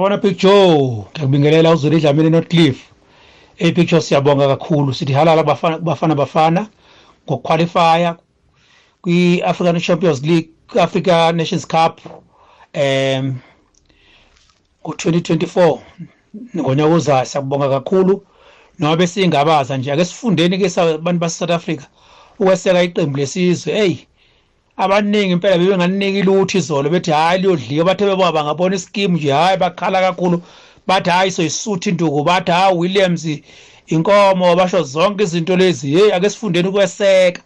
Big Joe, ngiyakubingelela uzwe Dlamini Northcliffe. Hey Big Joe siyabonga kakhulu. Sithi halala bafana bafana bafana ngokuqualifya kwi African Champions League, Africa Nations Cup em ngo2024 ngonyaka ozayo siyabonga kakhulu noma besingabaza nje ake sifundeni ke abantu base South Africa ukweseka iqembu lesizwe hey abaningi impela bebenganinika ilutho izolo bethi hayi liyodlika bathe beba bangabona iskimu nje hayi bakhala kakhulu. Bathi hayi soyisutha induku. Bathi hayi Williams inkomo. Basho zonke izinto lezi hey ake sifundeni ukweseka.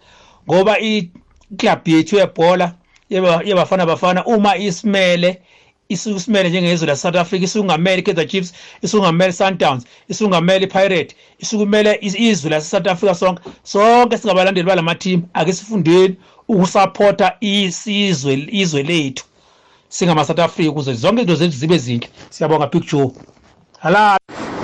Ngoba iclub yethu yebhola yebafana bafana uma isimele isukumele njengezwe la South Africa isungamele Kaizer Chiefs isungamele Sundowns isungamele iPirate isukumele izwe la South Africa sonke sonke singabalandeli balama team ake sifundeni. Ukusupporta isizwe izwe lethu singama South Africa ukuze zonke izinto zethu zibe zinhle. Siyabonga Big Joe. Hala.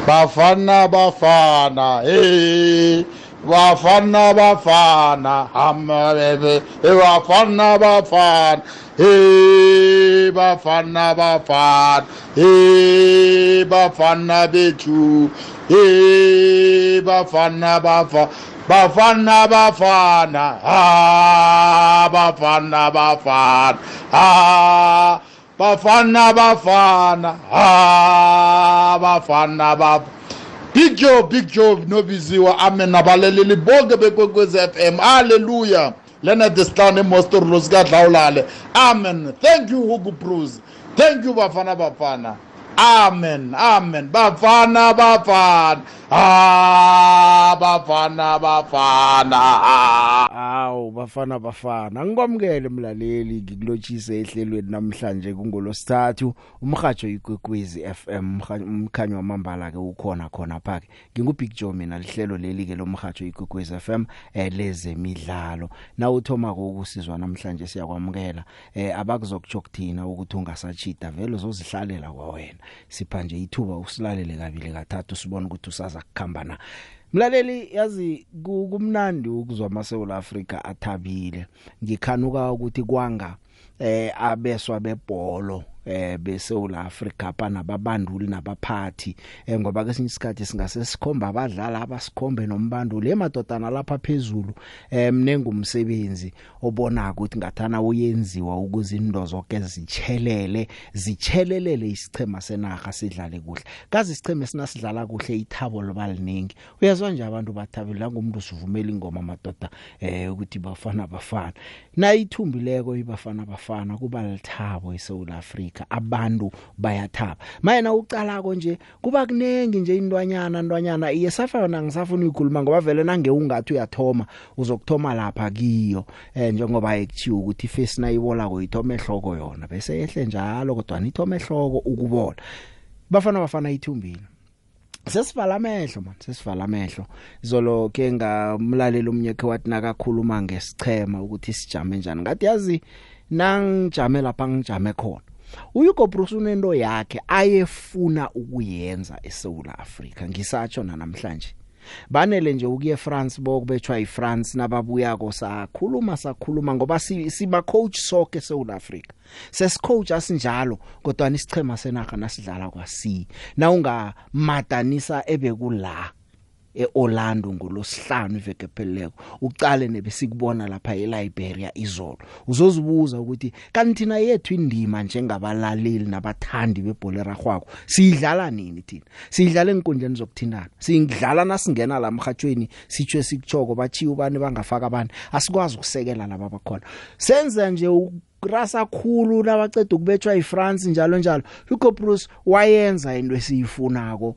Bafana bafana hey. Bafana bafana hamabebe bafana bafana hey. Bafana bafana hey. Bafana bethu. Hey bafana bafana bafana bafana. Ah bafana bafana. Ah bafana bafana. Ah bafana bafana Big Joe Big Joe nobiziwa amen. Abalaleli bonke bekwekwezi FM haleluya lena desihlanu emostorlo sikadlawulale amen. Thank you Hugo Bruce. Thank you bafana bafana. Amen. Amen. Bafana bafana ah bafana bafana awu bafana bafana. Ngikwamukele mlaleli ngikulotshise ehlelweni namhlanje kungolosithathu. Umhajo igwekwezi FM umkhanyo wamambala ke ukhona khona phake. Ngingubig Joe mina lihlelo leli ke lomhajo igwekwezi FM elezemidlalo na uthoma kokusizwa namhlanje siyakwamukela. Eh abakuzokutsho kuthina ukuthi ungasachita vele uzozihlalela kwawena. Sipha nje ithuba usilalele kabili kathathu sibone ukuthi usaza kukhamba na Mlaleli yazi kumnandi ukuzwa amaSouth Africa athabile. Ngikhanuka ukuthi kwanga eh abeswa bebholo. Eh beSouth Africa banababanduli nabaphathi. Eh, ngoba kesinye isikhathi singase sikhomba abadlali abasikhombe nombanduli. Emadodana lapha phezulu eh mnengumsebenzi obona ukuthi ngathana uyenziwa ukuze indo zonke zichelele zichelelele isichema senaga sidlale kuhle. Kazi isicheme sinasidlala kuhle ithabo libaliningi uyazwa nje abantu bathabela ngomuntu sivumela ingoma madoda eh ukuthi bafana bafana. Na ithumbileko ibafana bafana kuba lithabo eSouth Africa abantu bayathaba. Mayena ucalako nje kuba kunengi nje indwanyana ndwanyana iyesafana ngisafuna ukukhuluma ngoba vele nange ungathi uyathoma uzokuthoma lapha kiyo eh njengoba ekuthiwa ukuthi face nayibola kuyithoma ehloko yona bese yehle njalo kodwa nithoma ehloko ukubola. Bafana bafana ithumbile. Sesivala amehlo man sesivala amehlo. Izolo ke ngamlaleli umnyeke wathi nakakhuluma ngesichema ukuthi sijame njani ngathi yazi nangijame lapha ngijame khona. uYugo Bruce unento yakhe ayefuna ukuyenza eSouth Africa ngisatsho namhlanje banele nje ukuye France bokubetshwa iFrance nababuya ko sakhuluma sakhuluma ngoba siba coach sonke eSouth Africa sesicoach asinjalo kodwa isichema senaga nasidlala kwasi na unga madanisa ebekula. eOrlando ngolosihlanu iveke pheleleko ucale nebesikubona lapha eLiberia izolo. Uzozibuza ukuthi kanti thina yethu indima njengabalaleli nabathandi bebholera kwakho sidlala nini thina? Sidlala enkundleni zokuthindana singidlala nasingena la emhathweni sitshwe sikuchoko bachiya ubani bangafaka abani? Asikwazi ukusekela laba bakhona. Senza nje rasa khulu nabaceda ukubetshwa iFrance njalo njalo. Hugo Bruce wayenza into esiyifunako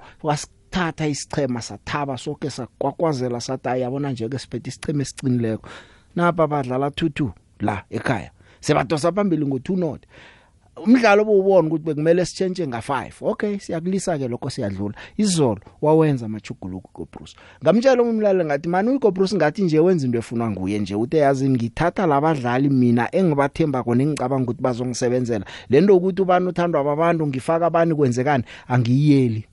wasithatha isichema sathaba sonke sakwakwazela sathi yabona nje ke siphethe isichema esicinileko napa badlala 2-2 la ekhaya. Sebadosa phambili ngo2 not. Umdlalo obubona ukuthi bekumele sitshentshe nga5 okay siyakulisa ke lokho siyadlula. Izolo wawenza amachuguluko koBruce ngamtshela umlaleli ngathi mani uGobruce ngathi nje wenza into efuna nguye nje uthe yazi ngithatha labadlali mina engibathemba kona engicabanga ukuthi bazongisebenzela. Lento ukuthi ubani uthandwa ababantu ngifaka abani kwenzekani angiyeli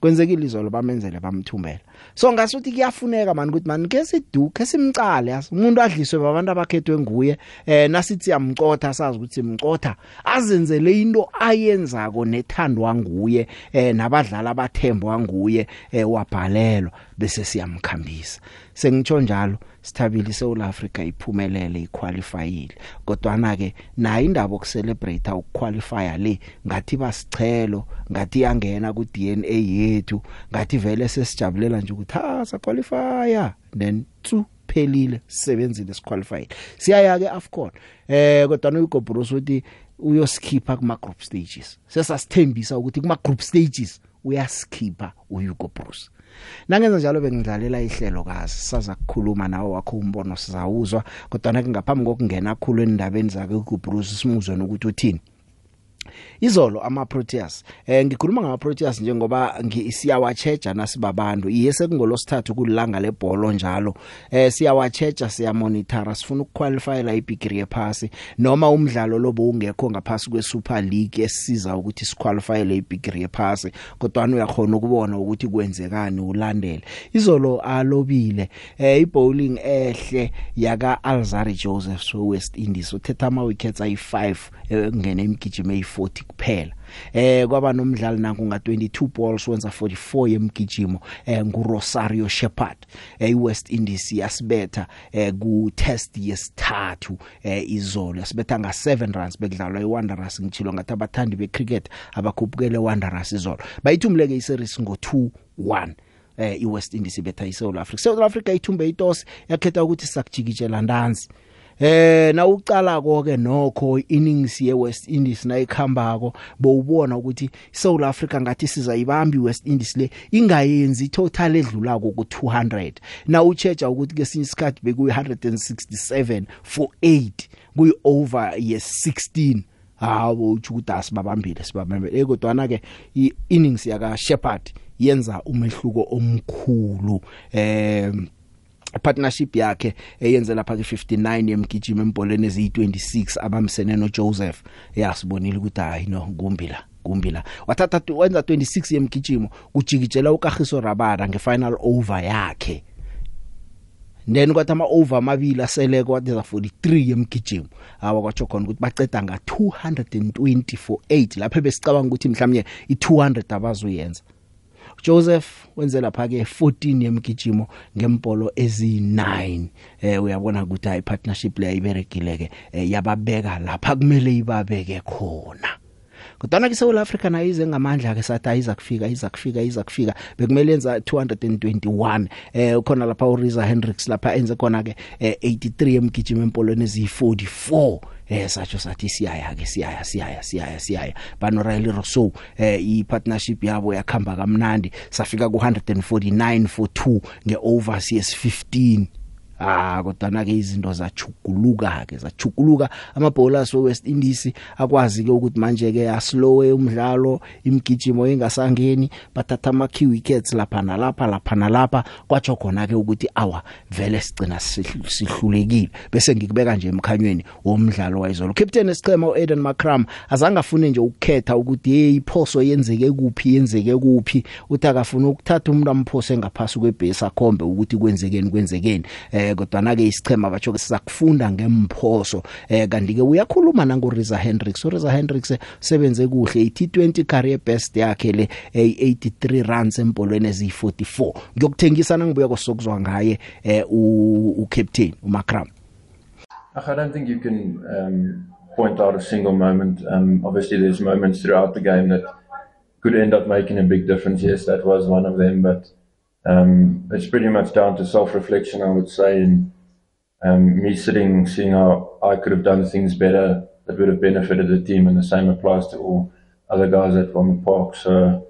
kwenzekile izolo bamenzele bamthumbela so ngasuthi kuyafuneka mani ukuthi mani ke sidu ke simcale umuntu adliswe babantu abakhethwe nguye eh nasithi yamcotha sazi ukuthi simcotha azenzele into ayenzako nethandwa nguye eh nabadlali abathembwa nguye eh wabhalelwa bese siyamkhambisa. Sengitsho njalo sithabile eSouth Africa iphumelele iqualifyile. Kodwa na ke nayo indaba okucelebrate ukuqualifya le ngathi basichelo ngathi yangena ku DNA yethu ngathi vele sesijabulela nje ukuthi ha sa qualifya then tsu phelile sisebenzile siqualifyile. Siyaya ke AFCON eh kodwa noYugo Bruce uthi uyoskipha kuma group stages. Sesasithembisa ukuthi kuma group stages uyaskipha uHugo Bruce Nangenza njalo bengidlalela ihlelo kazi saza kukhuluma nawe wakho umbono sizawuzwa kodwa na ngaphambi kokungena khulu endabeni zake uBruce simuzwe nokuthi uthini. Izolo ama Proteas eh ngikhuluma ngama Proteas njengoba ngisiyawacheja nasibabantu. Iye sekungolosithathu kulanga lebhola njalo. Eh siyawacheja siya monitor sifuna ukuqualify la ibigiri yephasi. Noma umdlalo lobo ungekho ngaphasi kwe Super League esisiza ukuthi siqualify la ibigiri yephasi kodwa uyakhona ukubona ukuthi kwenzekani ulandele. Izolo alobile eh ibowling ehle yaka Alzari Joseph so West Indies uthetha ama wickets ayi5 ngene imigijimo eyi40 kuphela. Eh kwaba nomdlali nanku nga 22 balls wenza 44 yemgijimo eh nguRosario Shepherd eh iWest Indies yasibetha eh ku test yesithathu eh izolo. Yasibetha nga 7 runs bekudlalwa iWanderers ngitshilo ngathi abathandi becricket abakhupukele iWanderers izolo. Bayithumuleke iseries ngo 2-1 eh iWest Indies ibetha iSouth Africa. South Africa ithumbe itos yakhetha ukuthi sakujikijela ndanzi eh na ucala konke nokho innings ye West Indies na ikhambako bowubona ukuthi South Africa ngathi siza ibambi West Indies le ingayenzi total edlulako ku 200 na uchecha ukuthi kesinye isikhathi bekuyi 167 for 8 kuyi over ye 16 hawo uthi ukuthi asibabambile sibabambile. Kodwa ke innings yaka Shepherd yenza umehluko omkhulu eh partnership yakhe eyenze lapha ke 59 yemgijimo embolweni eziyi26 abamsene no Joseph yasibonile ukuthi hayi no kumbila kumbila wathatha wenza 26 yemgijimo kujikijela uKagiso Rabada ngefinal over yakhe. Then kwathi ama over amabili asele kwathi za 43 yemgijimo. Awa kwatsho khona ukuthi baceda nga 220 for 8 lapha besicabanga ukuthi mhlawumnye i200 abazuyenza Joseph wenze lapha ke 14 yemgijimo ngempolo ezi9 eh uyabona ukuthi hayi partnership le ayiberekile ke eh, yababeka lapha kumele ibabeke khona. Kodwa ke South Africa nayo ize ngamandla ke sathi ayiza kufika iza kufika iza kufika bekumele enza 221 eh ukhona lapha uRiza Hendricks lapha enze khona ke eh, 83 emgijimo empolweni eziyi44 eh satsho sathi siyaya ke siyaya siyaya siyaya siyaya. Bano Riley Rousseau eh i partnership yabo yakhamba kamnandi. Safika ku 149 for 2 ngeover CS15 ah kodwa ke izinto zachuguluka ke zachuguluka amabowlers we West Indies akwazi ke ukuthi manje ke aslowe umdlalo imigijimo engasangeni bathatha ama key wickets lapha nalapha lapha nalapha. Kwatsho khona ke ukuthi awa vele sigcina sihlulekile. Bese ngikubeka nje emkhanyweni womdlalo wayizolo. Captain esichema uEden Makram azange afune nje ukukhetha ukuthi hey iphoso yenzeke kuphi yenzeke kuphi? Uthi akafuna ukuthatha umuntu amphose ngaphasi kwebhesi akhombe ukuthi kwenzekeni kwenzekeni eh kodwa na ke isichema batsho sizakufunda ngemphoso. Eh kanti ke uyakhuluma nango Riza Hendricks. uRiza Hendricks sebenze kuhle. i-T20 career best yakhe le 83 runs empolweni eziyi44 ngiyokuthengisa nangibuya kosokuzwa ngaye eh u captain uMakram I don't think you can um, point out a single moment. Um, obviously, there's moments throughout the game that could end up making a big difference. Yes, that was one of them, but um, it's pretty much down to self-reflection, I would say, and um, me sitting, seeing how I could have done things better that would have benefited the team, and the same applies to all other guys at Vomit Park. So,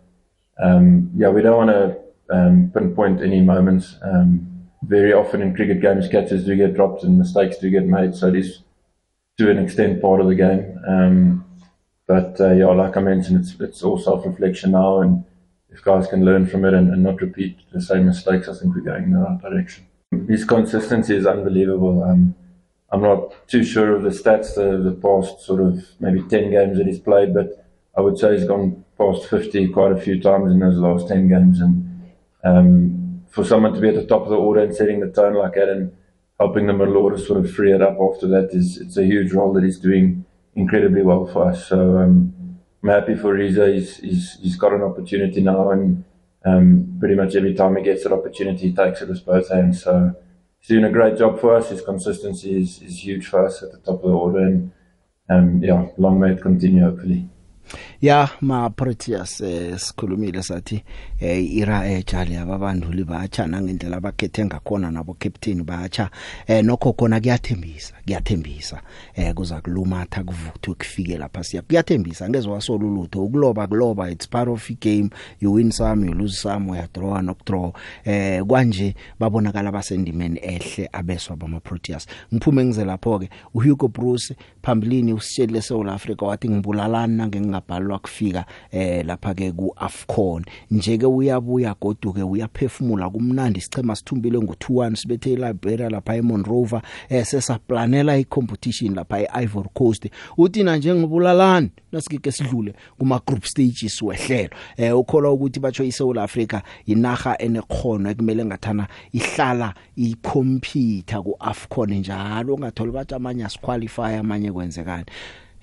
um, yeah, we don't want to um, pinpoint any moments. Um, very often in cricket games, catches do get dropped and mistakes do get made, so it is to an extent part of the game. Um, but uh, yeah, like I mentioned, it's it's all self-reflection now, and if guys can learn from it and, and, not repeat the same mistakes, I think we're going in the right direction. His consistency is unbelievable. Um, I'm not too sure of the stats, the, the past sort of maybe 10 games that he's played, but I would say he's gone past 50 quite a few times in those last 10 games. And um, for someone to be at the top of the order and setting the tone like that and helping the middle order sort of free it up after that is it's a huge role that he's doing incredibly well for us. So um, I'm happy for Riza. He's, he's, he's got an opportunity now, and um, pretty much every time he gets that opportunity, he takes it with both hands. So he's doing a great job for us. His consistency is, is huge for us at the top of the order, and um, yeah, long may it continue, hopefully. Ya ma Proteas eh, sikhulumile sathi eh, ira ejali ababanduli bacha nangendlela abakhethe ngakhona nabo captain bacha eh, nokho khona kuyathembisa kuyathembisa. Eh, kuza kulumatha kuvuthwe kufike lapha siya. Kuyathembisa ngezwe wasola ulutho. Ukuloba kuloba it's part of the game. You win some you lose some uya draw nok draw eh kwanje babonakala basendimeni ehle abeswa bama Proteas ngiphume ngize lapho ke uHugo Bruce phambilini usitshele South Africa wathi ngibulalana ngengabhalwa kufika eh lapha ke ku Afcon nje ke uyabuya goduke uyaphefumula kumnandi sichema sithumbile ngo2-1 sibethe iLiberia lapha eMonrovia eh sesaplanela icompetition lapha eIvory Coast. Uthina njengobulalani nasikike sidlule kuma group stages wehlelo. Eh ukholwa ukuthi batsho iSouth Africa inaga enekhono ekumele ngathana ihlala icompete ku Afcon njalo ungatholi bathi amanye asiqualify amanye kwenzekani.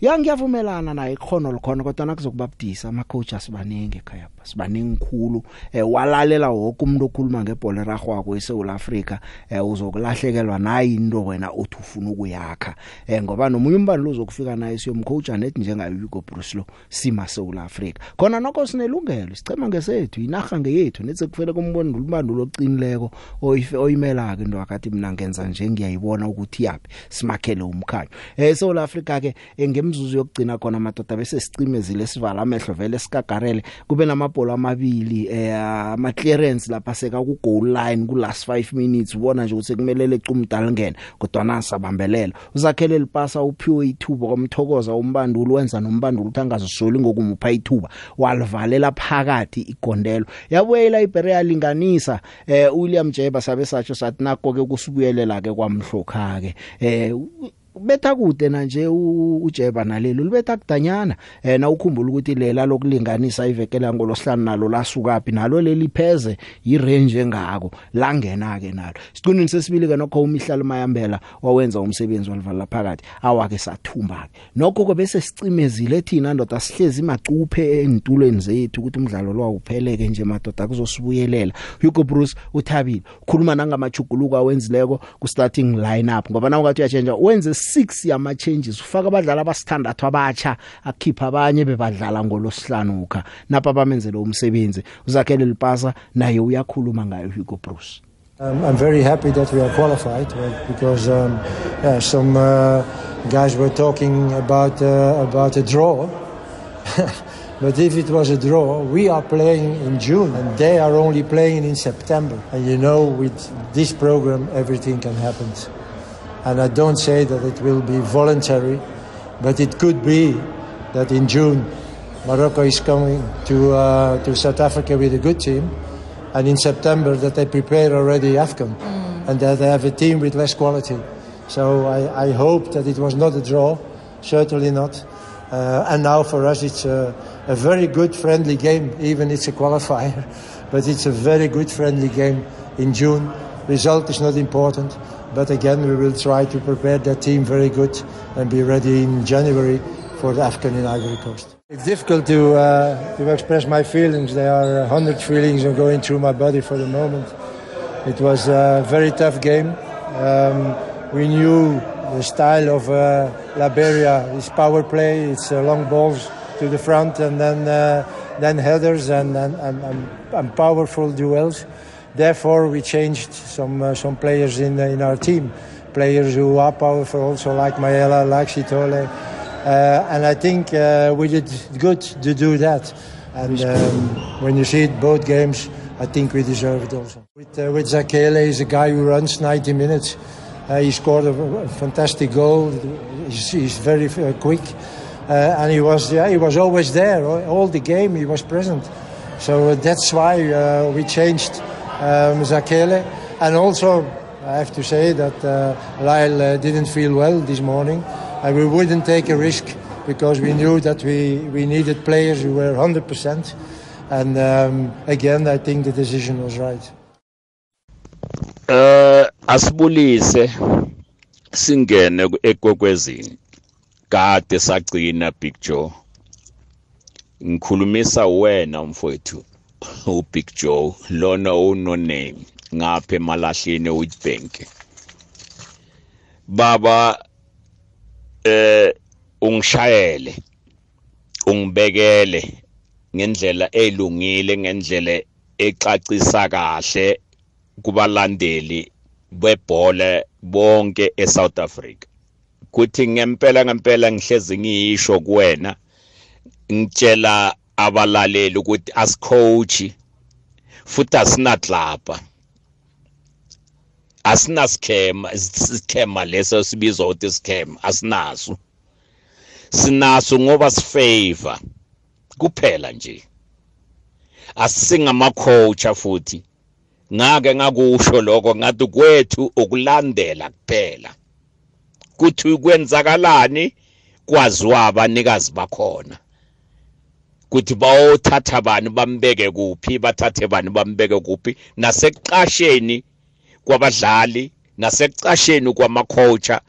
Ya ngiyavumelana naye ikhono likhona kodwa nakuzokubabudisa ama coaches sibaningi ekhaya sibaningi khulu. Eh walalela wonke umuntu okhuluma ngebhola ragwako eSouth Africa eh uzokulahlekelwa nayi into wena othi ufuna ukuyakha. Eh ngoba nomunye umbani uzokufika naye siyomcoacha net njengayo Hugo Bruce lo sima South Africa khona nokho sinelungelo sicema ngesethu inaga ngeyethu nethe kufele kumbondo umbando loqinileko oyimela ke into akathi mina ngenza nje ngiyayibona ukuthi yapi simakhele umkhanyo. Eh South Africa ke ngemzuzu yokugcina khona madoda bese sicimezile sivala amehlo vele sikagarele. Kube namabhola amabili eh ama clearance lapha seka ku goal line ku last 5 minutes. Ubona nje ukuthi kumelele ecumdala ngene kodwa nasabambelela uzakhele lipasa uphiwe ithuba komthokoza umbandulo wenza nombandulo uthangazisoli ngokumupha ithuba. Walivalela phakathi igondelo. Yabuye iLiberia linganisa eh William Jeba sabe satsho sathi nakho ke kusibuyelela ke kwamhlokha ke eh betha kude na nje ujeba nalelo libetha kudanyana. Eh na ukhumbula ukuthi lela lokulinganisa ivekela ngolosihlanu nalo lasukapi nalo leli pheze irange engako langena ke nalo. Siqinini sesibili ke nokho umihlalo mayambela wawenza umsebenzi walivala phakathi awake sathumba ke nokho ke bese sicimezile thina ndoda sihlezi macuphe entulweni zethu ukuthi umdlalo lo awupheleke nje madoda kuzosibuyelela. Hugo Bruce uthabile ukhuluma nangamachuguluko awenzileko ku starting lineup ngoba na ungathi uyachange wenze 6 yama changes ufaka abadlali abasithandathu abatsha akhipha abanye bebadlala ngolosihlanu ukha napha bamenzele umsebenzi uzakhele lipasa naye uyakhuluma ngayo Hugo Bruce Um, I'm very happy that we are qualified well, because um, yeah, some uh, guys were talking about uh, about a draw. but if it was a draw, we are playing in June and they are only playing in September. And you know, with this program, everything can happen. And I don't say that it will be voluntary, but it could be that in June, Morocco is coming to uh, to South Africa with a good team, and in September that they prepare already AFCON, mm. and that they have a team with less quality. So I, I hope that it was not a draw, certainly not. Uh, and now for us it's a, a very good friendly game, even it's a qualifier, but it's a very good friendly game in June. Result is not important, but again we will try to prepare that team very good and be ready in January for the AFCON in Ivory Coast. It's difficult to, uh, to express my feelings. There are a hundred feelings going through my body for the moment. It was a very tough game. Um, we knew the style of uh, Liberia is power play. It's uh, long balls to the front and then uh, then headers and and, and, and powerful duels. Therefore, we changed some uh, some players in in our team, players who are powerful, also like Mayela, like Sitole. Uh, and I think uh, we did good to do that. And um, when you see it both games, I think we deserve it also. With, uh, with Zakele, he's a guy who runs 90 minutes. Uh, he scored a, fantastic goal. He's, he's very uh, quick, uh, and he was yeah, he was always there all, all the game. He was present, so that's why we changed um, Zakele. And also, I have to say that Lyle didn't feel well this morning and we wouldn't take a risk because we knew that we, we needed players who were 100%. And um, again, I think the decision was right. Eh asibulise singene ekwekwezini kade sagcina Big Joe ngikhulumisa wena mfowethu uBig Joe lona uno name ngapha emalahleni eWitbank. Baba eh ungishayele ungibekele ngendlela elungile ngendlela exacisa kahle kubalandeli bebhola bonke eSouth Africa. Kuthi ngempela ngempela ngihlezi ngiyisho kuwena ngitshela abalaleli ukuthi asicoach futhi asinadlapa asina scam scam leso sibizwa ukuthi scam asinaso. Sinaso ngoba sifavor kuphela nje. Asingama coach futhi. Ngake ngakusho lokho ngathi kwethu ukulandela kuphela. Kuthi kwenzakalani? Kwaziwa abanikazi bakhona. Kuthi bawothatha bani bambeke kuphi bathathe bani bambeke kuphi? Nasekuqasheni kwabadlali nasekucasheni kwamacoacha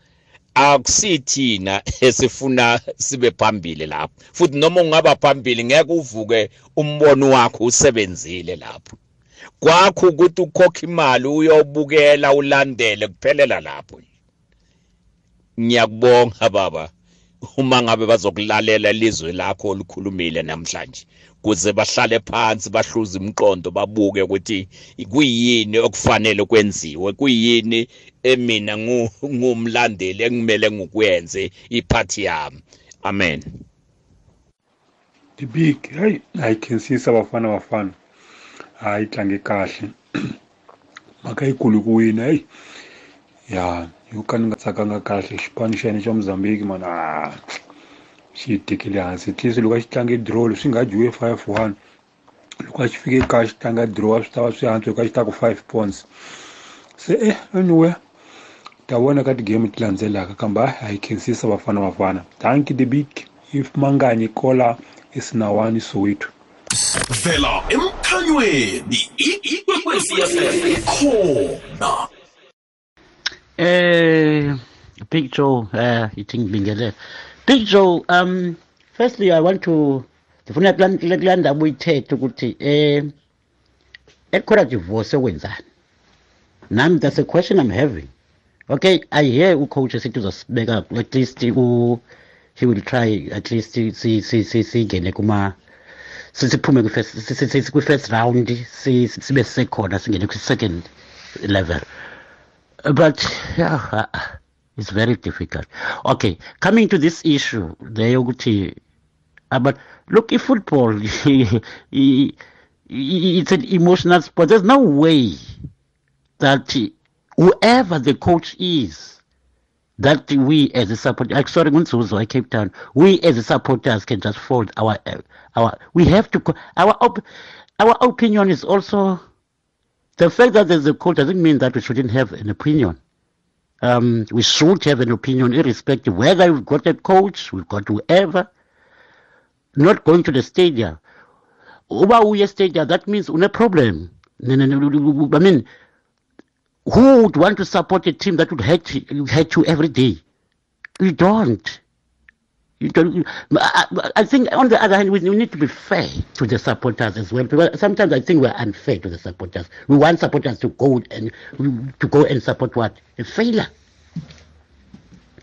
akusithina esifuna sibe phambili lapho. Futhi noma ungaba phambili ngeke uvuke umbono wakho usebenzile lapho. Kwakho ukuthi ukhokhe imali uyobukela ulandele kuphelela lapho. Ngiyakubonga baba. Uma ngabe bazokulalela ilizwe lakho olukhulumile namhlanje kuze bahlale phansi bahluze imqondo babuke ukuthi kuyini okufanele kwenziwe kuyini emina ngumlandeli engimele ngikwenze iphathi yami. Amen. The big hayi ayikhensisa bafana bafana. Hayi tlange kahle. Mhaka yikulu kuwina heyi ya. Yo ka ni nga tsakanga kahle xipano xa hina xa mozambique mani a xi yi tekile hansi at least loko a xi tlange draw swi nga dyiwe five one loko a xi fike kaya xi tlanga draw a swi ta va swi antswa loko a xi ta ku five points se eh anyway ta vona ka ti-game ti landzelaka kambe a hi khensisa bafana bafana thank the big if mangani kola esinawani soweto vela emkhanyweni ikwekwezi fm ikhona Uh, Big Joe, uh, eating Bingele. Big Joe, um, firstly, I want to ndifuna kulaa ndaba uyithethe ukuthi um ekhona divorce wenzani nami that's a question i'm having. Okay i hear ucoach esithi uzosibeka at least u he will try at least singene kuma siphume kwi-first round sibe sekhona singene kwi-second level. But yeah uh, it's very difficult. Okay coming to this issue leyo ukuthi but look i-football it's an emotional sport. There's no way that whoever the coach is that we as a support like sorry Ngunzuzo, I Cape Town we as supporters can just fold our our we have to our our opinion is also the fact that there's a coach doesn't mean that we shouldn't have an opinion. Um, we should have an opinion irrespective whether we've got a coach, we've got whoever, not going to the stadium. Uba uye stadium, that means una problem. I mean, who would want to support a team that would hate you, hate you every day? You don't. You don't. I, I think on the other hand, we need to be fair to the supporters as well. Because sometimes I think we're unfair to the supporters. We want supporters to go and to go and support what a failure.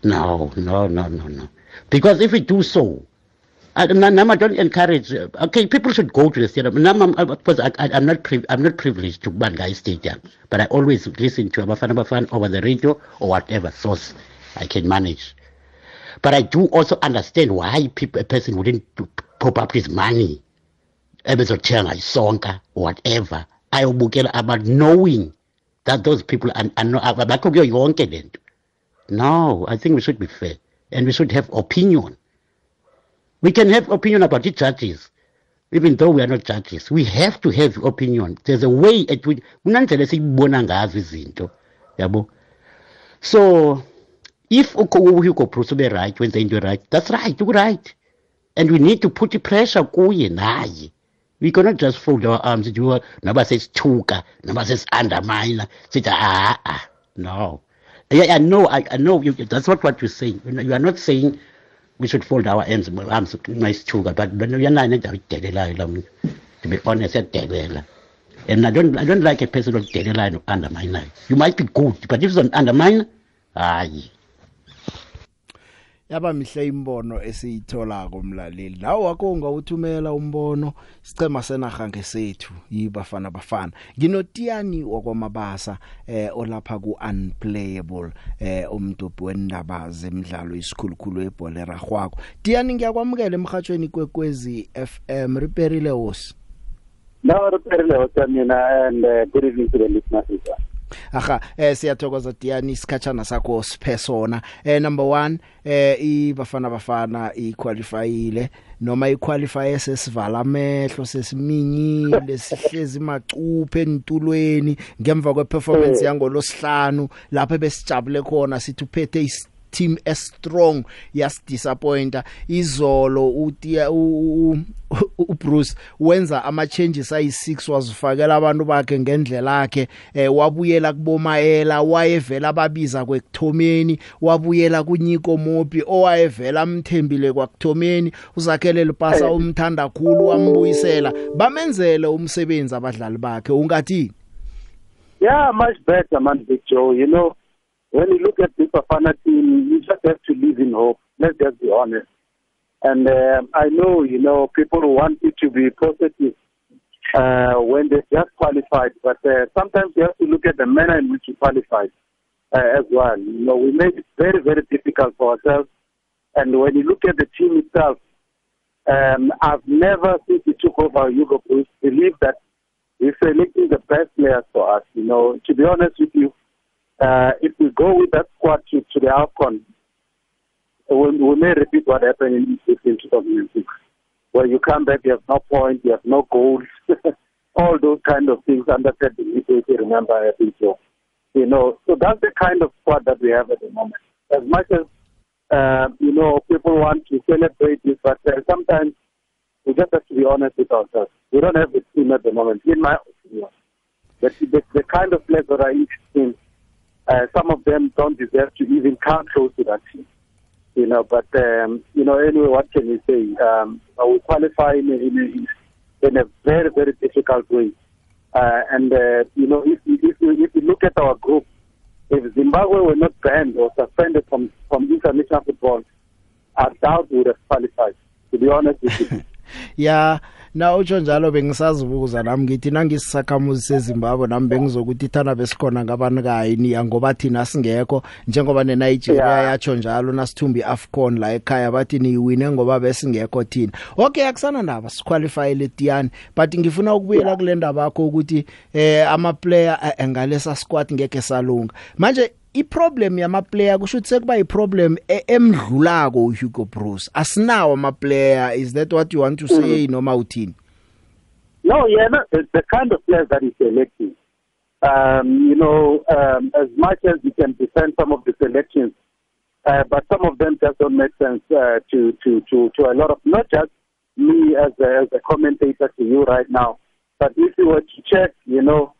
No, no, no, no, no. Because if we do so, I, I don't encourage. Okay, people should go to the stadium. Nama, because I, I, I'm not priv- I'm not privileged to Bangai Stadium, but I always listen to Abafan Abafan over the radio or whatever source I can manage. But I do also understand why people, a person wouldn't pop up his money, ebezothenga isonka or whatever, ayobukela about knowing that those people abakho kuyo yonke lento. No, I think we should be fair and we should have opinion. We can have opinion about the judges, even though we are not judges. We have to have opinion. There's a way at which kunandlela esiyibona ngazo izinto, yabo. So if Hugo Bruce be right when they do right that's right right. And we need to put pressure kuye naye. We cannot just fold our arms do noba sesithuka noba sesi-undermine sithi ah ah no. Yeah, I know I, I know you, that's not what you're saying. You are not saying we should fold our arms arms masithuka but uyanani endawo idelelayo la to be honest yadelela and I don't I don't like a person odelelayo no-undermineayo you might be good but if it's an underminer hayi. Yaba mihle imbono esiyithola komlaleli nawe wakho ungawuthumela umbono. Sicema senaga ngesethu yibafana bafana nginotiyani wakwamabasa eh olapha ku unplayable eh umdobhi wendaba zemidlalo isikhulukhulu ebhola eragwako tiyani ngiyakwamukela emhathweni kwekwezi FM riperile hosi. No riperile hosi mina and uh, good evening to the listeners Aha eh siyathokoza Diani isikhatshana sakho siphesona eh number 1 eh ibafana bafana iqualifyile noma iqualify sesivala amehlo sesiminyile sihlezi macuphe entulweni ngemva kweperformance yangolosihlanu lapho besijabule khona sithi uphethe team as strong yasidisappointa izolo utia uBruce wenza ama changes ayi6 wazifakela abantu bakhe ngendlela yakhe eh, wabuyela kubomayela wayevela ababiza kwekuthomeni wabuyela kunyiko mopi owayevela amthembile kwakuthomeni. Uzakhele lipasa umthanda khulu wambuyisela. Bamenzele umsebenzi abadlali bakhe ungathi Yeah much better man Big Joe you know. When you look at this Bafana team, you just have to live in hope. Let's just be honest. And uh, I know, you know, people want it to be positive uh, when they just qualified, but uh, sometimes you have to look at the manner in which you qualified uh, as well. You know, we made it very, very difficult for ourselves. And when you look at the team itself, um, I've never, since we took over Hugo Bruce, believed that we're selecting the best players for us. You know, to be honest with you, uh, if we go with that squad to, to the AFCON, we, we may repeat what happened in, in 2006, where you come back, you have no point, you have no goals, all those kind of things under Ted if you remember, I think so. You know, so that's the kind of squad that we have at the moment. As much as, uh, you know, people want to celebrate this, but uh, sometimes we just have to be honest with ourselves. We don't have the team at the moment, in my opinion. The, the, the kind of players that are in team, uh, some of them don't deserve to even come close to that team. You know, but um, you know, anyway, what can you say? Um, we qualify in a, in in a very, very difficult way. Uh, and uh, you know, if, if if you look at our group, if Zimbabwe were not banned or suspended from from international football, I doubt we would have qualified. To be honest with you. yeah na utsho njalo bengisazibuza nami ngithi nangisisakhamuzi seZimbabwe nami bengizokuthi thana besikhona ngabanikayi niya ngoba thina singekho. Njengoba neNigeria yeah. yatsho njalo nasithumbi AFCON la ekhaya bathi niwine ngoba besingekho thina. Okay akusana ndaba siqualify letiyani but ngifuna ukubuyela kule ndaba yakho ukuthi eh ama player engalesa squad ngeke salunga. Manje iproblem yama player kusho ukuthi sekuba iproblem emdlulako uHugo Bruce. Asinawo ama player is that what you want to say mm -hmm. noma uthini? No yeah no, the, the kind of players that he's selecting um you know um as much as you can defend some of the selections uh, but some of them just don't make sense uh, to to to to a lot of not just me as a, as a commentator to you right now but if you were to check you know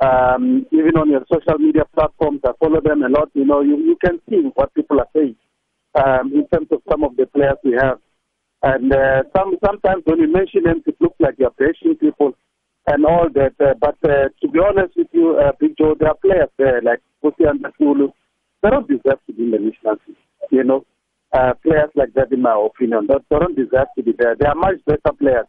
um, even on your social media platforms, I follow them a lot. You know, you, you can see what people are saying um, in terms of some of the players we have. And uh, some sometimes when you mention them, it looks like you're bashing people and all that. Uh, but uh, to be honest with you, uh, Big Joe, there are players there like Pusi and Nakulu. They don't deserve to be in the national team. You know, uh, players like that, in my opinion, they don't deserve to be there. They are much better players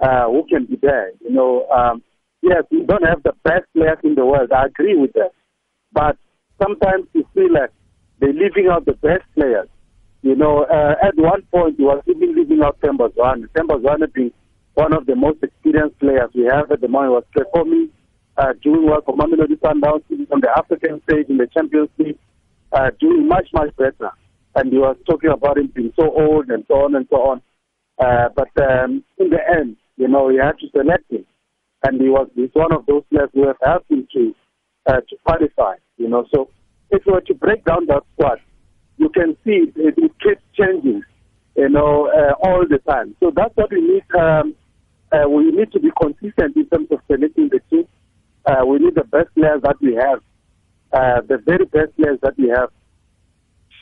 uh, who can be there. You know. Um, yes, we don't have the best players in the world. I agree with that. But sometimes you feel like they're leaving out the best players. You know, uh, at one point, you was even leaving out Tembazwane. Tembazwane being one of the most experienced players we have at the moment was performing, uh, doing well for Mamelodi Sundowns on the African stage in the Champions League, uh, doing much, much better. And he was talking about him being so old and so on and so on. Uh, but um, in the end, you know, you had to select him and he was he's one of those players who have helped him to uh, to qualify. You know, so if we were to break down that squad, you can see it, it keeps changing, you know, uh, all the time. So that's what we need. Um, uh, we need to be consistent in terms of selecting the team. Uh, we need the best players that we have, uh, the very best players that we have.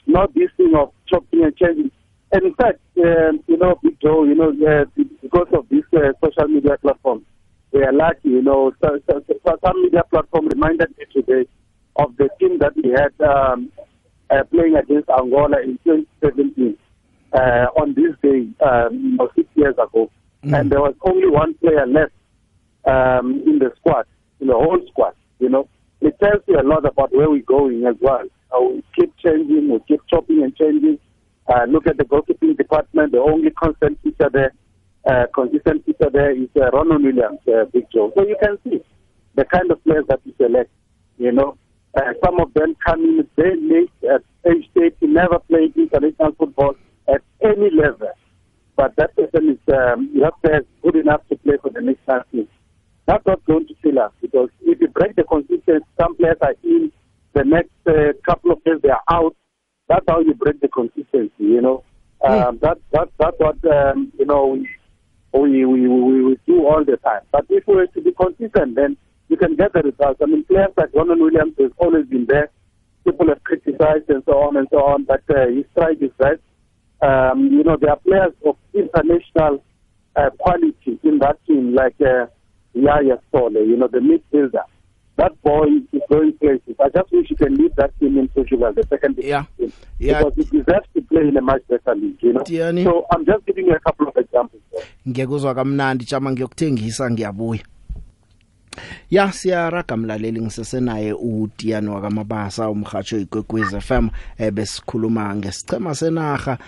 Not this thing of chopping and changing. And in fact, um, you know, Big Joe, you know, uh, because of this uh, social media platform, we are lucky, you know, so, so, so some media platform reminded me today of the team that we had um, uh, playing against Angola in 2017 uh, on this day, um, six years ago. Mm. And there was only one player left um, in the squad, in the whole squad, you know. It tells you a lot about where we're going as well. Uh, we keep changing, we keep chopping and changing. Uh, look at the goalkeeping department, the only constant feature there, uh, consistent feature there is uh, Ronald Williams, uh, Big Joe. So you can see the kind of players that we select, you know. Uh, some of them come in very late at age 30, never played international football at any level. But that person is um, not good enough to play for the national team. That's not going to kill us because if you break the consistency, some players are in, the next uh, couple of years they are out. That's how you break the consistency, you know. Mm. Um, that, that, that's what, um, you know, we, we, we, we, we do all the time. But if we were to be consistent, then you can get the results. I mean, players like Ronald Williams has always been there. People have criticized and so on and so on, but uh, his strike is right. Um, you know, there are players of international uh, quality in that team, like uh, Yaya Sole, you know, the midfielder. That boy is going places. I just wish he can lead that team in Portugal, the second yeah. team. Yeah. Because he deserves to play in a much better league, you know. Tiani. So I'm just giving you a couple of examples. Ngiyakuzwa kamnandi chama ngiyokuthengisa ngiyabuya. Ya siyaraga mlaleli ngisesenaye uTiano wakamabasa umhatsho igwegwez FM ebesikhuluma ngesicema senaga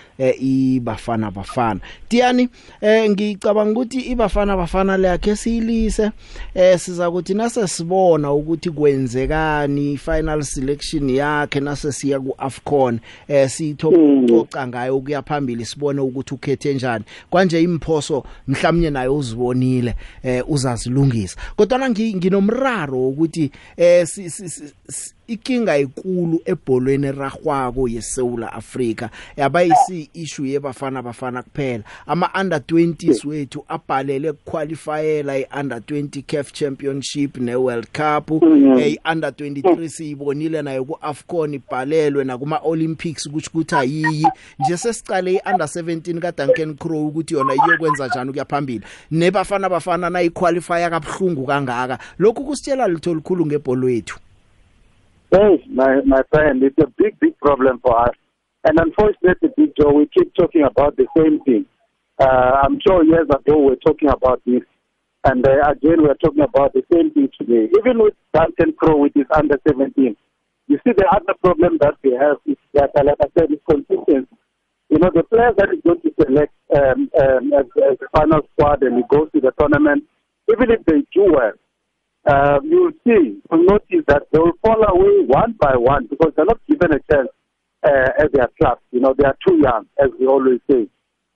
ibafana bafana. Tiani eh ngicabanga ukuthi ibafana bafana leyakhe siyilise eh siza kuthi nase sibona ukuthi kwenzekani final selection yakhe nase siya ku Afcon eh sithoxa ngayo ukuya phambili sibone ukuthi ukhethe njani. Kwanje imphoso mhlawumnye nayo uzibonile eh uzazilungisa. Kodwa nginomraro ukuthi eh ikinga ekulu ebholweni ragwako yeSouth Africa yabayisi issue yebafana bafana kuphela. Ama under 20s wethu abhalele qualifyela iunder 20 CAF Championship ne World Cup eh under 23 siyibonile nayo ku Afcon ibhalelwe na kuma Olympics ukuthi kuthi ayiyi. Nje sesicale iunder 17 ka Duncan Crow ukuthi yona iyokwenza njani ukuya phambili. Nebafana bafana na iqualify kabhlungu kangaka. Lokhu kusitshela litho likhulu ngebholo wethu Hey, my, my friend, it's a big, big problem for us. And unfortunately, Big Joe, we keep talking about the same thing. Uh, I'm sure years ago we were talking about this. And uh, again, we're talking about the same thing today. Even with Duncan Crow, which is under 17. You see, the other problem that we have is that, uh, like I said, is consistency. You know, the players that is going to select um, um, as, as the final squad and he goes to the tournament, even if they do well, uh, you'll see, you'll notice that they will fall away one by one because they're not given a chance uh, at their clubs. You know, they are too young, as we always say.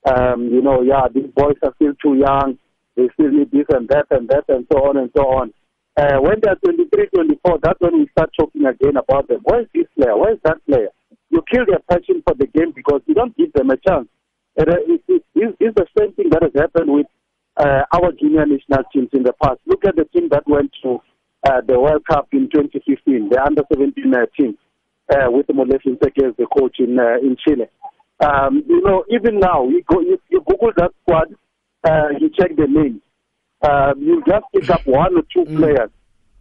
Um, you know, yeah, these boys are still too young. They still need this and that and that and so on and so on. Uh, when they're 23, 24, that's when we start talking again about them. Where is this player? Where is that player? You kill their passion for the game because you don't give them a chance. And, uh, it, it, it, it's the same thing that has happened with uh, our junior national teams in the past. Look at the team that went to uh, the World Cup in 2015, the under 17 uh, team, uh, with Molefe Nseke as the coach in uh, in Chile. Um, you know, even now, you, go, you, you Google that squad, uh, you check the names. Uh, you just pick up one or two players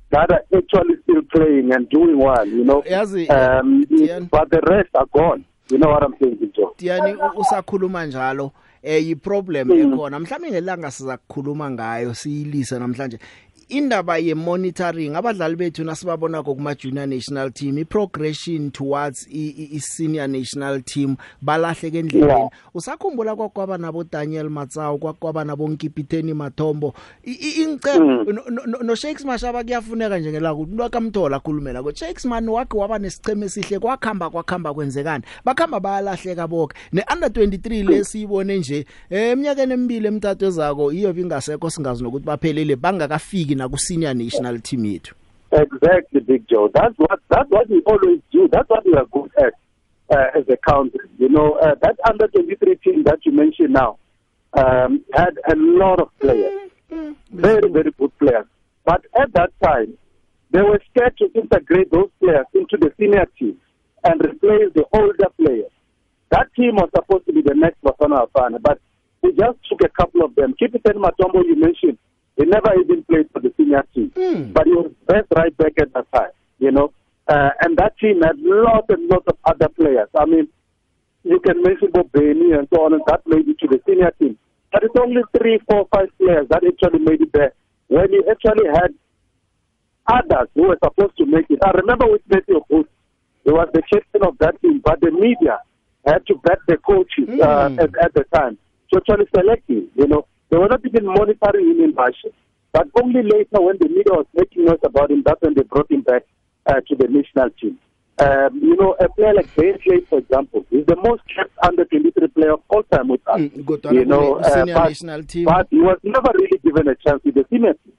that are actually still playing and doing well, you know. Yazi, Um, but the rest are gone. You know what I'm saying, Joe? Tiani usakhuluma njalo eh yiproblem ekhona. Mhlawumbe ngelanga siza kukhuluma ngayo siyilisa namhlanje. Indaba ye monitoring abadlali bethu nasibabona kuma junior national team i progression towards i, i senior national team balahleke endleleni. Yeah. usakhumbula kwakwaba nabo Daniel Matsawu kwakwaba nabo Nkipiteni Mathombo ingcebo no, no Shakes Mashaba kuyafuneka nje ngela ukuthi lwakamthola khulumela ko Shakes man wakhe waba nesiceme esihle kwakhamba kwakhamba kwenzekani? Bakhamba bayalahleka bonke ne under 23 lesiyibone nje eh, eminyakeni emibili emithathu ezako iyo bingasekho singazi nokuthi baphelele bangakafiki na ku senior national team yethu Exactly, Big Joe. That's what that's what we always do. That's what we are good at. uh, as a country. You know, uh, that under 23 team that you mentioned now um, had a lot of players, very, very good players. But at that time, they were scared to integrate those players into the senior team and replace the older players. That team was supposed to be the next Bafana Bafana, but we just took a couple of them. Kipiten Matombo, you mentioned, he never even played for the senior team, Mm. but he was best right back at that time, you know. Uh, and that team had lots and lots of other players. I mean, you can mention Bob Benny and so on, and that made it to the senior team. But it's only three, four, five players that actually made it there. When you actually had others who were supposed to make it. I remember with Matthew Booth, he was the captain of that team, but the media had to back the coaches uh, Mm. at, at the time to actually select him. You know, they were not even monitoring him in Russia. But only later, when the media was making noise about him, that's when they brought him back uh, to the national team. Um, you know, a player like Clay, for example, is the most kept under 23 player of all time with us. Mm, you know, senior but, national team. but he was never really given a chance with the senior team.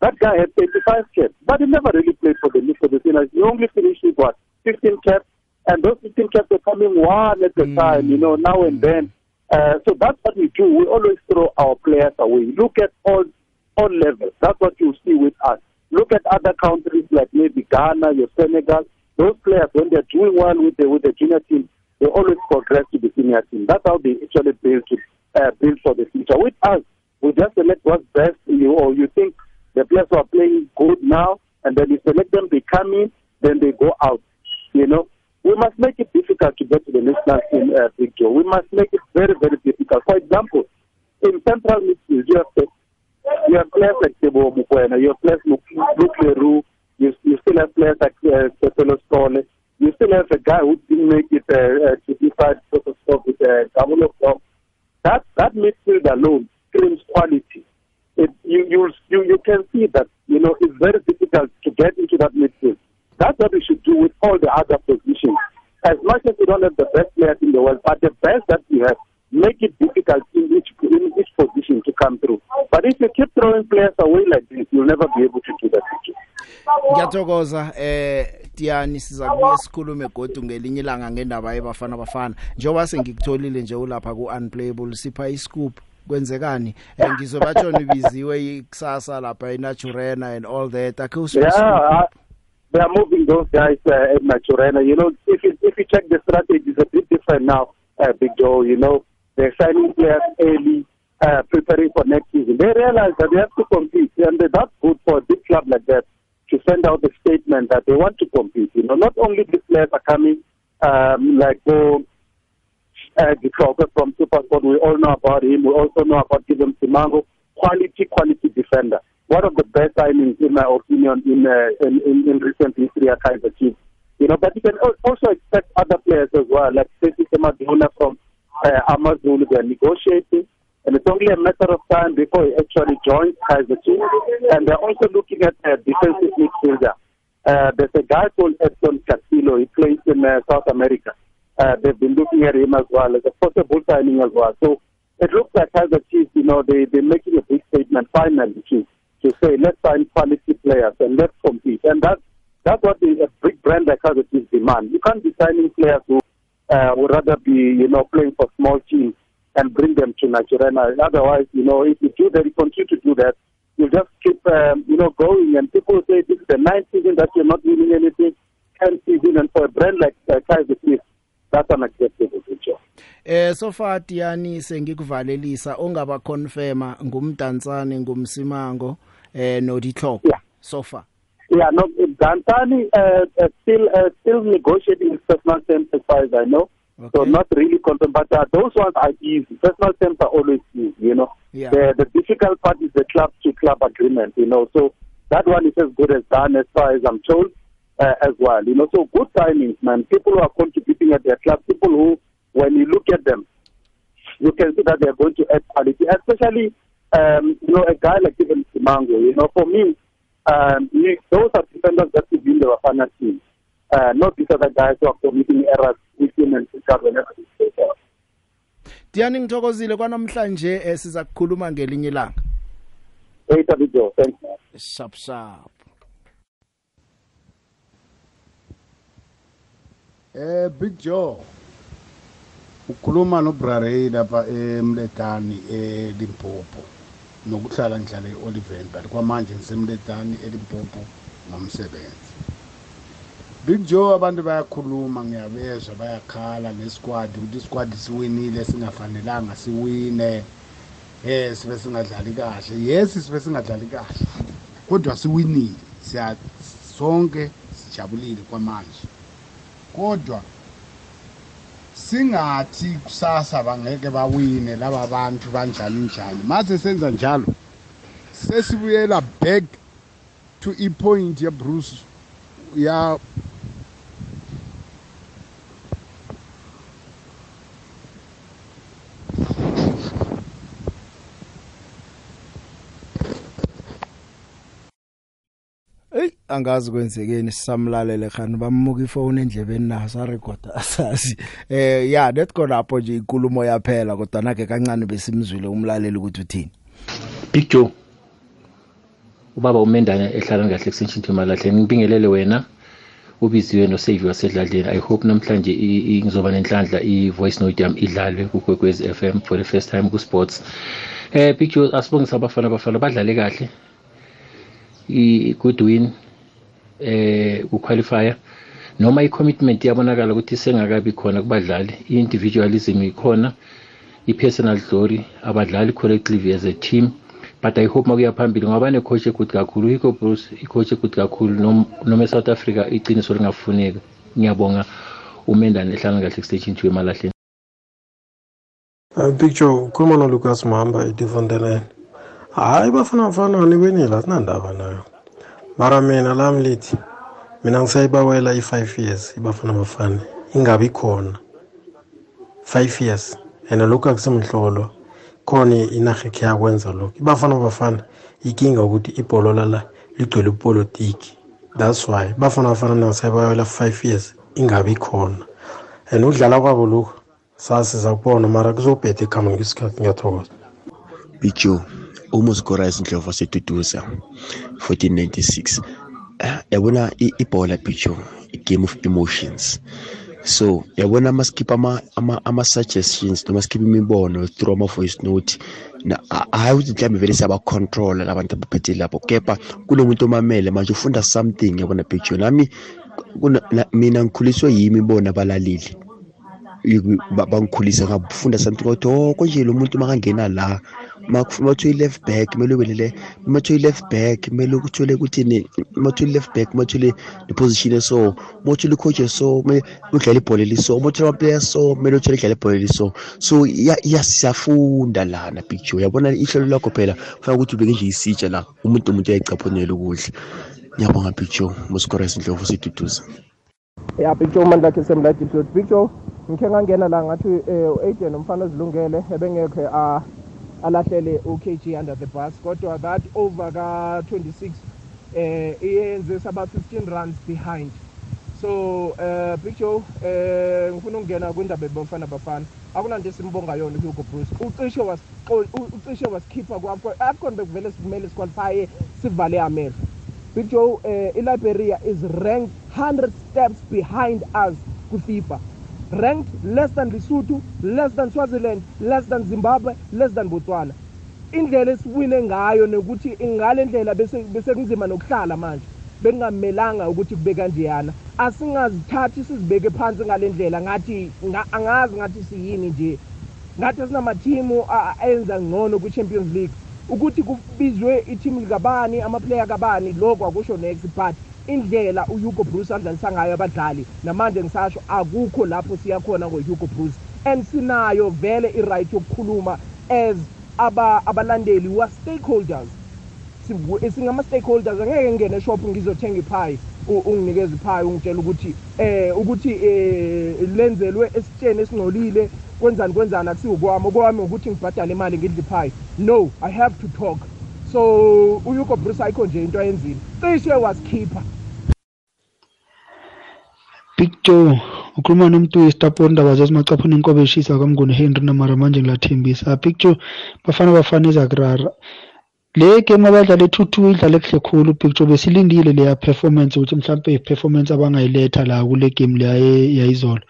That guy had 35 caps, but he never really played for the for the seniors. He only finished with what 15 caps, and those 15 caps were coming one at a time, you know, now and then. Uh, so that's what we do. We always throw our players away. Look at all all levels. That's what you see with us. Look at other countries like maybe Ghana, your Senegal. Those players, when they're doing well with the with the junior team, they always progress to the senior team. That's how they actually build to uh, build for the future. With us, we just select what's best you, or you think the players who are playing good now, and then you select them, they come in, then they go out. You know, we must make it difficult to get to the national team uh, picture. We must make it very, very difficult. For example, in central midfield, you have you have players like Tebo Mukwena, you have players like Luke Leroux, you, you still have players like uh, Stefano Stole, you still have a guy who didn't make it uh, uh, to decide sort of stuff with uh, Gamulo Flom. That that midfield alone screams quality. It, you, you you you can see that you know it's very difficult to get into that midfield. That's what we should do with all the other positions. As much as we don't have the best players in the world, but the best that we have, make it difficult in each in each position to come through. But if you keep throwing players away like this, you'll never be able to do that. ngiyathokoza eh Tiani siza kubuye sikhulume godu ngelinye ilanga ngendaba yebafana bafana njengoba sengikutholile nje ulapha ku unplayable sipha iscoop kwenzekani eh, ngizobatsho nibiziwe ikusasa lapha eNaturena and all that akhe Yeah, uh, they are moving those guys uh, at Naturena. You know, if you, if you check the strategy, it's a bit different now, uh, Big Joe. You know, they're signing players early, uh, preparing for next season. They realize that they have to compete, and that's good for a big club like that to send out a statement that they want to compete. You know, not only these players are coming, um, like oh, uh, the Kroger from Supersport, we all know about him. We also know about Gideon Simango, quality, quality defender. One of the best signings, in my opinion, in, uh, in, in, in recent history at Kaiser Chiefs. You know, but you can al- also expect other players as well, like Stacey Semaduna from uh, Amazulu. They're negotiating, and it's only a matter of time before he actually joins Kaiser Chiefs. And they're also looking at a defensive midfielder. Uh, there's a guy called Edson Castillo. He plays in uh, South America. Uh, they've been looking at him as well as a possible signing as well. So it looks like Kaiser Chiefs, you know, they, they're making a big statement finally to, to say, let's sign quality players and let's compete. And that's, that's what the, a big brand like Kaiser Chiefs demand. You can't be signing players who uh, would rather be, you know, playing for small teams and bring them to Nigeria. Otherwise, you know, if you do that, you continue to do that, you just keep, um, you know, going. And people say this is the ninth season that you're not winning anything, tenth season, and for a brand like uh, Kaiser Chiefs, that's unacceptable. Joe. Eh so far Tiani sengikuvalelisa ongaba confirma ngumdansane ngumsimango eh no ditlhoko Yeah. so far Yeah, no, Dantani uh, uh, still uh, still negotiating personal terms as far as I know. So Okay. not really confirmed, but uh, those ones are easy. Personal terms are always easy, you know. Yeah. The the difficult part is the club to club agreement, you know. So that one is as good as done as far as I'm told uh, as well, you know. So good timings, man. People who are contributing at their club, people who, when you look at them, you can see that they are going to add quality, especially um, you know a guy like even Simango. You know, for me, um, he, those are defenders that should be in the Bafana team, uh, not these other guys who are committing errors within and pick up whenever they play ball. Tiani ngithokozile kwanamhlanje eh, siza kukhuluma ngelinye ilanga Hey, Tabijo, thanks. Man. sharp sharp eh Big Joe ukhuluma noBrarey lapha eMletani eLimpopo nokuhlala ngihlala eOliven but kwamanje ngisemletani eLimpopo ngomsebenzi. Big Joe abantu bayakhuluma ngiyabezwa bayakhala ngesquad ukuthi isquad siwinile singafanelanga siwine. Eh sibe singadlali kahle. Yes sibe singadlali kahle. Kodwa siwinile. Siya sonke sijabulile kwamanje. Kodwa singathi kusasa bangeke bawine laba bantu banjani njani mase senza njalo. Sesibuyela back to ipoint ya Bruce ya angazi kwenzekeni sisamlalele khani bamuka ifone endlebeni naso arekoda asazi. Eh ya let khonapho nje inkulumo yaphela kodwa nake kancane besimzwile umlaleli ukuthi uthini. Big Joe ubaba umendane ehlala kahle extension to malahle ngibingelele wena ubiziwe no save wasedladleni. I hope namhlanje ngizoba nenhlanhla i voice note yami idlalwe ku Kwekwezi FM for the first time ku sports eh Big Joe asibongisa abafana abafana badlale kahle. I good win. Eh ku qualifier noma i commitment yabonakala ukuthi sengakabi khona kubadlali i individualism ikhona i personal glory abadlali collectively as a team. But i hope makuya phambili ngoba ne coach good kakhulu Hugo Bruce i coach good kakhulu nom- noma eSouth Africa iqiniso lingafuneka. Ngiyabonga umendane ehlala kahle station 2 emalahleni. Uh, picture ukhuluma noLucas Mhamba eDivondeland hayi bafana bafana niwenile asinandaba nayo. Mara mina lami lithi mina ngisayibawela i-five years ibafana bafana ingabi khona. Five years and lokhu akusemhlolo khona inarha ekhe yakwenza lokhu. Ibafana bafana ikinga ukuthi ibholo lala ligcwele ipolitiki that's why bafana bafana nangisayibawela five years ingabi khona. And ukudlala kwabo lokhu sasiza kubona mara kuzobheda ekuhamba ngesikhathi ngiyathokoza. Bicho umusikora isindlovu waseduduza 1496 Eh, yabona ibhola bicho i-game of emotions. So yabona ama skip ama ama, ama suggestions noma skip imibono through ama voice note na hayi ukuthi mhlawumbe vele siyaba control labantu abaphethe lapho kepha kunomuntu omamele manje ufunda something yabona bicho nami mina ngikhuliswe yimi bona abalaleli bangikhulisa ngafunda something ukuthi oh konje lo muntu makangena la makuthi i-left back kumele ubelele mathi i-left back kumele ukuthole ukuthi ne mathi i-left back mathole ne-position eso mathole i-coach so kumele udlale ibhola eliso mathole ama-player so kumele uthole idlala ibhola eliso. So iya- iya- siyafunda lana picture uyabona ihlelo lakho phela? Kufanele ukuthi ubeke nje isitsha la umuntu umuntu uyayicaphunela ukudla ngiyabonga picture musikora isindlovu siduduza ya Big Joe manje lakhe semla deep throat Big Joe ngikhe ngangena la ngathi eh u-agent umfana ozilungele ebengekhe a alahlele u-KG under the bus kodwa that over ka 26 eh iyenze saba 15 runs behind. So uh Big Joe eh ngifuna ukungena kwindaba ebafana bafana. Akunanto esimbonga yona uHugo Bruce. Ucishe ucishe wasikhipha akukona bekuvele sikumele siqualify sivale amehlo. Big Joe uh, iLiberia is ranked 100 steps behind us ku-FIFA. Ranked less than Lesotho less than Swaziland less than Zimbabwe less than Botswana. Indlela esiwine ngayo nokuthi ngale ndlela bese bese kunzima nokuhlala manje. Bekungamelanga ukuthi kube kanjeyana. Asingazithathi sizibeke phansi ngale ndlela ngathi nga- angazi ngathi siyini nje. Ngathi sinamathimu a- a- enza ngcono kwi-champions league. Ukuthi kubizwe ithimu likabani amaplayer kabani lokho akusho next but indlela uhugo bruce adlalisa ngayo abadlali namanje ngisasho akukho lapho siyakhona ngohugo bruce. And sinayo vele i-right yokukhuluma as aba abalandeli wa-stakeholders. Singu- singama-stakeholders angeke ngingene eshop ngizothenga iphayi u- unginikeze iphayi ungitshela ukuthi eh ukuthi eh lenzelwe esitsheni esingcolile kwenzani kwenzani akusiwukwami okwami ukuthi ngibhadale imali ngidle iphayi no i have to talk. So uhugo bruce ayikho nje into ayenzile. Cishe wasikhipha Big Joe ukhuluma nomuntu wesitaponi indaba zazimacaphuna inkobe eshisa kamnguni Henry namara manje ngilathembisa. Big Joe bafana bafana izakurara le game abadlala e-two-two idlale kuhle khulu picture besilindile leya performance ukuthi mhlawumpe i-performance abangayiletha la kule game leya yayizolo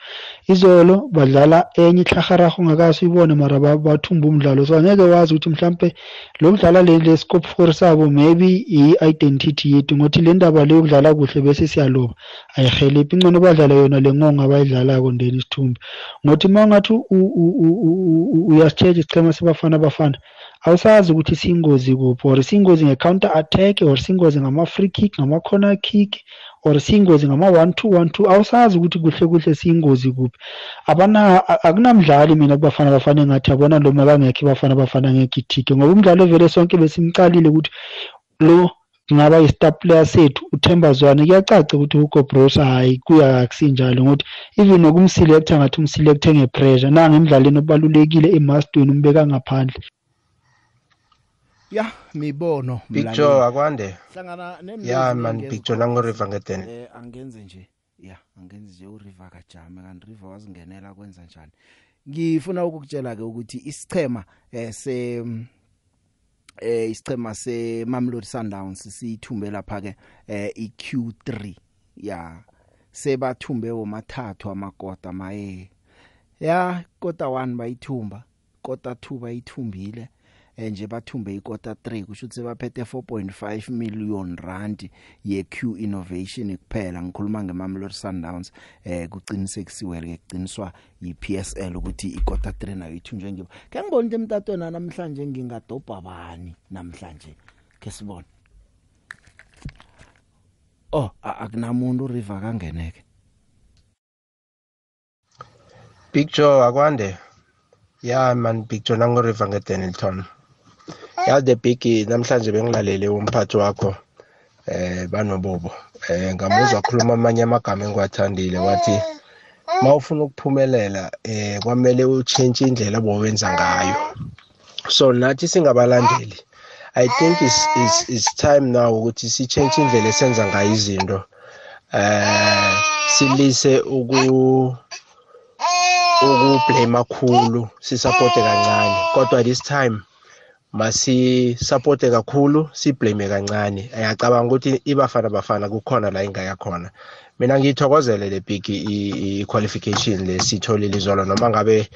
izolo. Badlala enye ihlaharaho ongakazi uyibone mara ba- bathumba umdlalo. So angeke wazi ukuthi mhlawumpe lo kudlala le scope for sabo maybe i-identity yethu ngothi le ndaba le yokudlala kuhle bese siyaloba. Ayiheliphi ingcono badlala yona le ngonga abayidlalako ndeni isithumbe. Ngothi uma ungathi u- u- u- u- u- uyasitsheja isichema sebafana bafana awusazi ukuthi siyingozi kuphi or siyingozi nge-counter attack or siyingozi ngama-free kick ngama-corner kick or siyingozi ngama-one two one two awusazi ukuthi kuhle kuhle siyingozi kuphi. Abana a- akunamdlali mina kubafana bafana engathi abona lo makangekho ibafana bafana ngekho ithike ngoba umdlalo vele sonke besimcalile ukuthi lo kungaba yi-star player sethu uthemba zwane. Kuyacaca ukuthi hugo bros hhayi kuya akusinjalo ngokuthi even nokumselekta ngathi umselekte nge-pressure. Nanga emdlalweni obalulekile emastweni umbeka ngaphandle. Ya mibono Big mlaleli. Joe akwande. Hlangana ya man Big Joe nangoriver ngedene eh angenze nje. Ya angenze nje. Uriver kajame kanti river wazingenela kwenza njani? Ngifuna ukukutshela ke ukuthi isichema eh se eh isichema se Mamelodi Sundowns sithumbe lapha ke eh iQ3 ya sebathumbe womathathu amakota maye. Ya kota 1 bayithumba kota 2 bayithumbile. eh nje bathumbe ikota 3 kusho ukuthi baphethe 4.5 million rand ye Q innovation kuphela. Ngikhuluma ngeMamelodi Sundowns eh kuqinisekisiwe ke kuqiniswa yiPSL ukuthi ikota 3 nayo ithunjwe ngibo ke ngibona ukuthi emtatweni namhlanje ngingadobha bani namhlanje? Ke sibone. Oh akunamuntu river kangeneke Big Joe akwande? Ya man Big Joe nangoriver ngedenilton ya the big namhlanje bengilalele umphathi wakho eh banobobo. Eh ngamuzwa khuluma amanye amagama engiwathandile wathi mawufuna ukuphumelela eh kwamele uchange indlela obowenza ngayo. So nathi singabalandeli i think it's, it's, it's time now ukuthi si-change indlela esenza ngayo izinto. Eh silise uku ukublame kakhulu sisupporte kancane. Kodwa this time masisupporte kakhulu siblame kancane. Ayacabanga ukuthi ibafana bafana kukhona la ingaya khona. Mina ngiyithokozele le big i- i qualification lesitholile izolo noma ngabe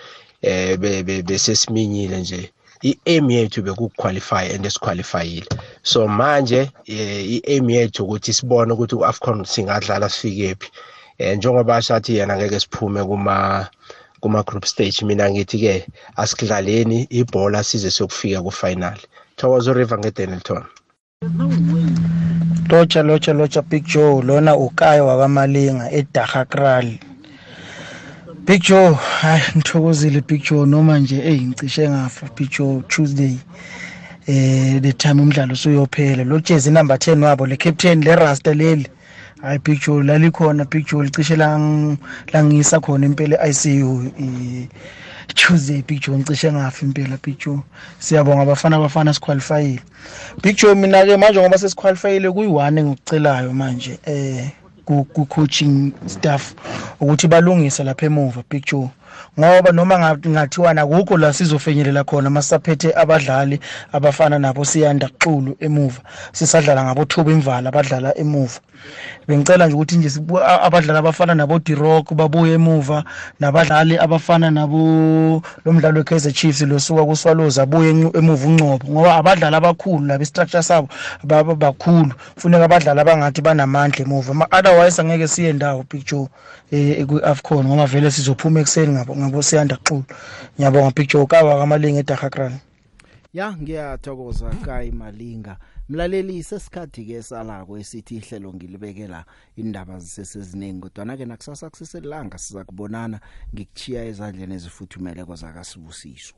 eh be- be- besesiminyile nje. I-aim yethu bekuqualify and siqualifyile so manje eh, i-aim yethu ukuthi sibone ukuthi u-afcon singadlala sifike phi. Eh njengoba sathi yena ngeke siphume kuma kuma group stage mina ngithi ke asikudlaleni ibhola size sokufika ku final thokoza uriver ngedenilton lotsha lotsha lotsha big joe lona ukayo wakamalinga edahakral big joe hayi ngithokozile big joe noma nje eyi ngicishe ngafa big joe tuesday eh the time umdlalo usuyophela. Lo jezi number 10 wabo le captain le rasta leli. Hayi big joe lalikhona big joe licishe lang langisa khona impela ICU i Tuesday big joe ngicishe ngafa impela big joe siyabonga abafana abafana siqualifyile big joe mina ke manje ngoba sesiqualifyile kuyi-one engikucelayo manje eh ku ku coaching staff ukuthi balungise lapha emuva big joe ngoba noma nga- ngathiwa akukho la sizofenyelela khona masaphethe abadlali abafana nabo siyanda xulu emuva. Sisadlala ngabo Thuba imvala abadlala emuva. Bengicela nje ukuthi nje sibu- a- abadlali abafana nabo D-Rock babuye emuva nabadlali abafana nabo lo mdlalo we-Kaizer Chiefs losuka kuSwallows abuye encu- emuva uncobo ngoba abadlali abakhulu laba istructure sabo ba- ba- bakhulu. Funeka abadlali abangathi banamandla emuva. Ma- otherwise angeke siye ndawo Big Joe eh ku-AFCON ngoba vele sizophuma ekuseni ngabo ngabo siyanda xulu ngiyabonga Big Joe kawa kamalinga eDahakran ya ngiyathokoza kai malinga. Mlaleli sesikhathi ke salako esithi ihlelo ngilibekela indaba ziseseziningi kodwa ke nakusasa kuseselanga siza kubonana ngikuchiya ezandleni ezifuthumeleko zakasibusiso